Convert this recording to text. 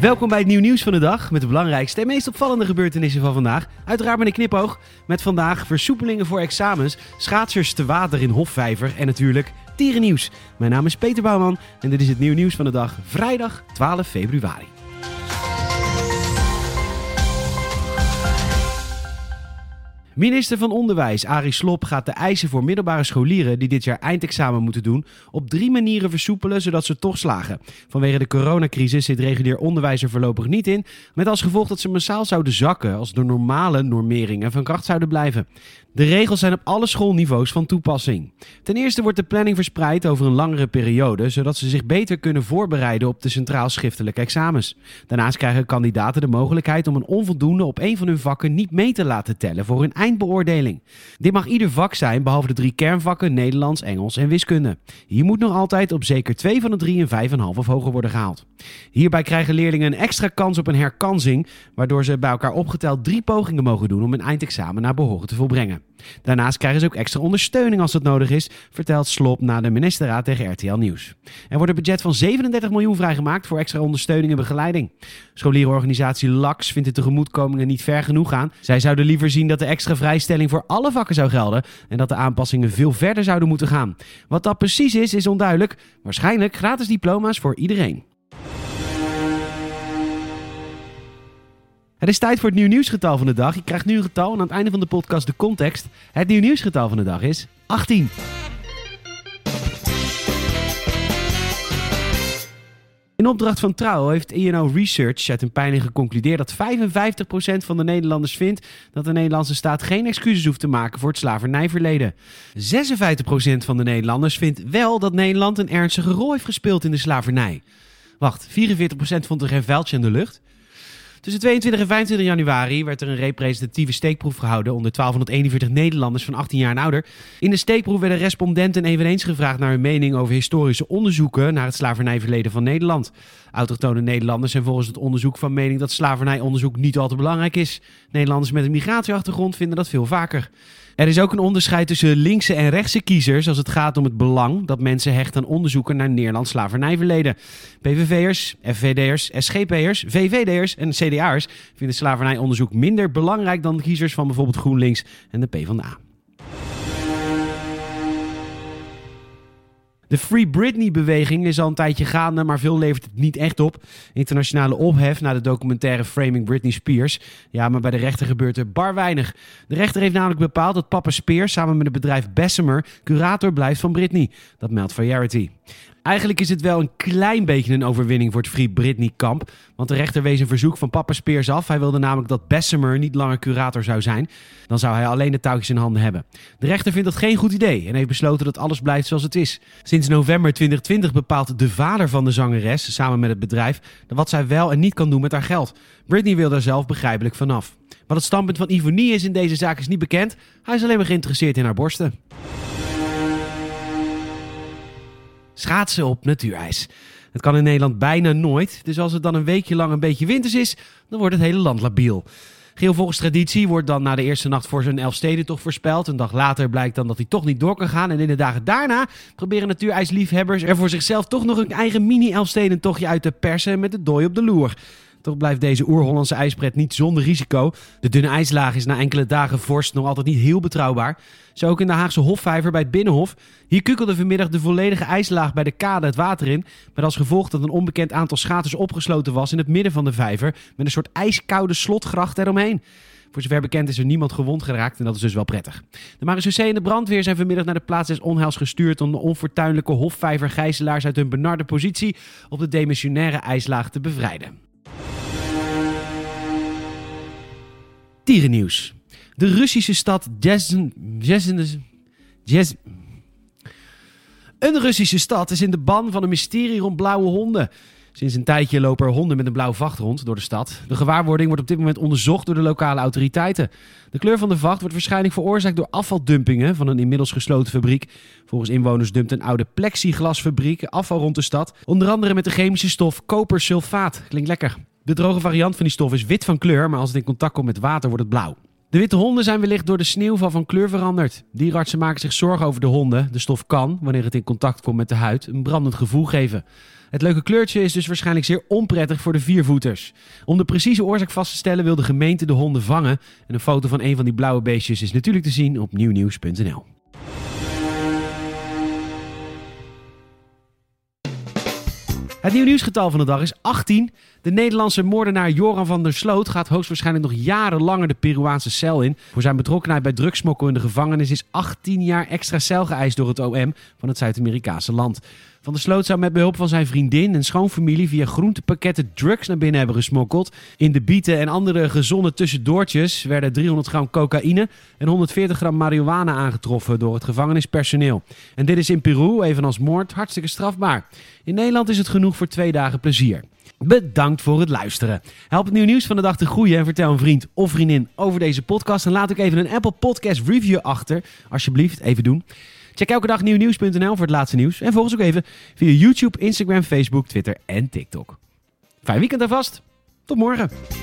Welkom bij het nieuw nieuws van de dag met de belangrijkste en meest opvallende gebeurtenissen van vandaag. Uiteraard met een knipoog met vandaag versoepelingen voor examens, schaatsers te water in Hofvijver en natuurlijk dierennieuws. Mijn naam is Peter Bouwman en dit is het nieuw nieuws van de dag vrijdag 12 februari. Minister van Onderwijs Arie Slob gaat de eisen voor middelbare scholieren die dit jaar eindexamen moeten doen op drie manieren versoepelen zodat ze toch slagen. Vanwege de coronacrisis zit regulier onderwijs er voorlopig niet in, met als gevolg dat ze massaal zouden zakken als de normale normeringen van kracht zouden blijven. De regels zijn op alle schoolniveaus van toepassing. Ten eerste wordt de planning verspreid over een langere periode, zodat ze zich beter kunnen voorbereiden op de centraal schriftelijke examens. Daarnaast krijgen kandidaten de mogelijkheid om een onvoldoende op een van hun vakken niet mee te laten tellen voor hun eindbeoordeling. Dit mag ieder vak zijn, behalve de drie kernvakken Nederlands, Engels en wiskunde. Hier moet nog altijd op zeker twee van de drie een 5,5 of hoger worden gehaald. Hierbij krijgen leerlingen een extra kans op een herkansing, waardoor ze bij elkaar opgeteld drie pogingen mogen doen om een eindexamen naar behoren te volbrengen. Daarnaast krijgen ze ook extra ondersteuning als dat nodig is, vertelt Slop na de ministerraad tegen RTL Nieuws. Er wordt een budget van 37 miljoen vrijgemaakt voor extra ondersteuning en begeleiding. Scholierenorganisatie LAX vindt de tegemoetkomingen niet ver genoeg gaan. Zij zouden liever zien dat de extra vrijstelling voor alle vakken zou gelden en dat de aanpassingen veel verder zouden moeten gaan. Wat dat precies is, is onduidelijk. Waarschijnlijk gratis diploma's voor iedereen. Het is tijd voor het nieuw nieuwsgetal van de dag. Je krijgt nu een getal en aan het einde van de podcast de context. Het nieuw nieuwsgetal van de dag is 18. In opdracht van Trouw heeft INO Research uit een peiling geconcludeerd dat 55% van de Nederlanders vindt dat de Nederlandse staat geen excuses hoeft te maken voor het slavernijverleden. 56% van de Nederlanders vindt wel dat Nederland een ernstige rol heeft gespeeld in de slavernij. Wacht, 44% vond er geen vuiltje in de lucht. Tussen 22 en 25 januari werd er een representatieve steekproef gehouden onder 1241 Nederlanders van 18 jaar en ouder. In de steekproef werden respondenten eveneens gevraagd naar hun mening over historische onderzoeken naar het slavernijverleden van Nederland. Autochtone Nederlanders zijn volgens het onderzoek van mening dat slavernijonderzoek niet al te belangrijk is. Nederlanders met een migratieachtergrond vinden dat veel vaker. Er is ook een onderscheid tussen linkse en rechtse kiezers als het gaat om het belang dat mensen hechten aan onderzoeken naar Nederlands slavernijverleden. PVV'ers, FVD'ers, SGP'ers, VVD'ers en CDA'ers vinden slavernijonderzoek minder belangrijk dan kiezers van bijvoorbeeld GroenLinks en de PvdA. De Free Britney-beweging is al een tijdje gaande, maar veel levert het niet echt op. Internationale ophef na de documentaire Framing Britney Spears. Ja, maar bij de rechter gebeurt er bar weinig. De rechter heeft namelijk bepaald dat Papa Spears samen met het bedrijf Bessemer curator blijft van Britney. Dat meldt Variety. Eigenlijk is het wel een klein beetje een overwinning voor het Free Britney-kamp. Want de rechter wees een verzoek van Papa Spears af. Hij wilde namelijk dat Bessemer niet langer curator zou zijn. Dan zou hij alleen de touwtjes in handen hebben. De rechter vindt dat geen goed idee en heeft besloten dat alles blijft zoals het is. Sinds november 2020 bepaalt de vader van de zangeres, samen met het bedrijf, wat zij wel en niet kan doen met haar geld. Britney wil daar zelf begrijpelijk vanaf. Wat het standpunt van Ivonie is in deze zaak is niet bekend. Hij is alleen maar geïnteresseerd in haar borsten. Schaatsen op natuurijs. Het kan in Nederland bijna nooit, dus als het dan een weekje lang een beetje winters is, dan wordt het hele land labiel. Geel volgens traditie wordt dan na de eerste nacht voor zijn Elfstedentocht voorspeld. Een dag later blijkt dan dat hij toch niet door kan gaan. En in de dagen daarna proberen natuurijsliefhebbers er voor zichzelf toch nog een eigen mini-Elfstedentochtje uit te persen met de dooi op de loer. Toch blijft deze oer-Hollandse ijspret niet zonder risico. De dunne ijslaag is na enkele dagen vorst nog altijd niet heel betrouwbaar. Zo ook in de Haagse Hofvijver bij het Binnenhof. Hier kukkelde vanmiddag de volledige ijslaag bij de kade het water in. Met als gevolg dat een onbekend aantal schaters opgesloten was in het midden van de vijver. Met een soort ijskoude slotgracht eromheen. Voor zover bekend is er niemand gewond geraakt en dat is dus wel prettig. De marechaussee en de brandweer zijn vanmiddag naar de plaats des onheils gestuurd om de onfortuinlijke hofvijver gijzelaars uit hun benarde positie op de demissionaire ijslaag te bevrijden. Dierennieuws. De Russische stad Jezn... Een Russische stad is in de ban van een mysterie rond blauwe honden. Sinds een tijdje lopen er honden met een blauw vacht rond door de stad. De gewaarwording wordt op dit moment onderzocht door de lokale autoriteiten. De kleur van de vacht wordt waarschijnlijk veroorzaakt door afvaldumpingen van een inmiddels gesloten fabriek. Volgens inwoners dumpt een oude plexiglasfabriek afval rond de stad. Onder andere met de chemische stof kopersulfaat. Klinkt lekker. De droge variant van die stof is wit van kleur, maar als het in contact komt met water wordt het blauw. De witte honden zijn wellicht door de sneeuwval van kleur veranderd. Dierartsen maken zich zorgen over de honden. De stof kan, wanneer het in contact komt met de huid, een brandend gevoel geven. Het leuke kleurtje is dus waarschijnlijk zeer onprettig voor de viervoeters. Om de precieze oorzaak vast te stellen wil de gemeente de honden vangen. En een foto van een van die blauwe beestjes is natuurlijk te zien op nieuwnieuws.nl. Het nieuw nieuwsgetal van de dag is 18. De Nederlandse moordenaar Joran van der Sloot gaat hoogstwaarschijnlijk nog jarenlanger de Peruaanse cel in. Voor zijn betrokkenheid bij drugsmokkel in de gevangenis is 18 jaar extra cel geëist door het OM van het Zuid-Amerikaanse land. Van der Sloot zou met behulp van zijn vriendin en schoonfamilie via groentepakketten drugs naar binnen hebben gesmokkeld. In de bieten en andere gezonde tussendoortjes werden 300 gram cocaïne en 140 gram marihuana aangetroffen door het gevangenispersoneel. En dit is in Peru, evenals moord, hartstikke strafbaar. In Nederland is het voor twee dagen plezier. Bedankt voor het luisteren. Help het nieuw nieuws van de dag te groeien en vertel een vriend of vriendin over deze podcast. En laat ook even een Apple Podcast review achter. Alsjeblieft, even doen. Check elke dag nieuwnieuws.nl voor het laatste nieuws. En volg ons ook even via YouTube, Instagram, Facebook, Twitter en TikTok. Fijn weekend alvast. Tot morgen.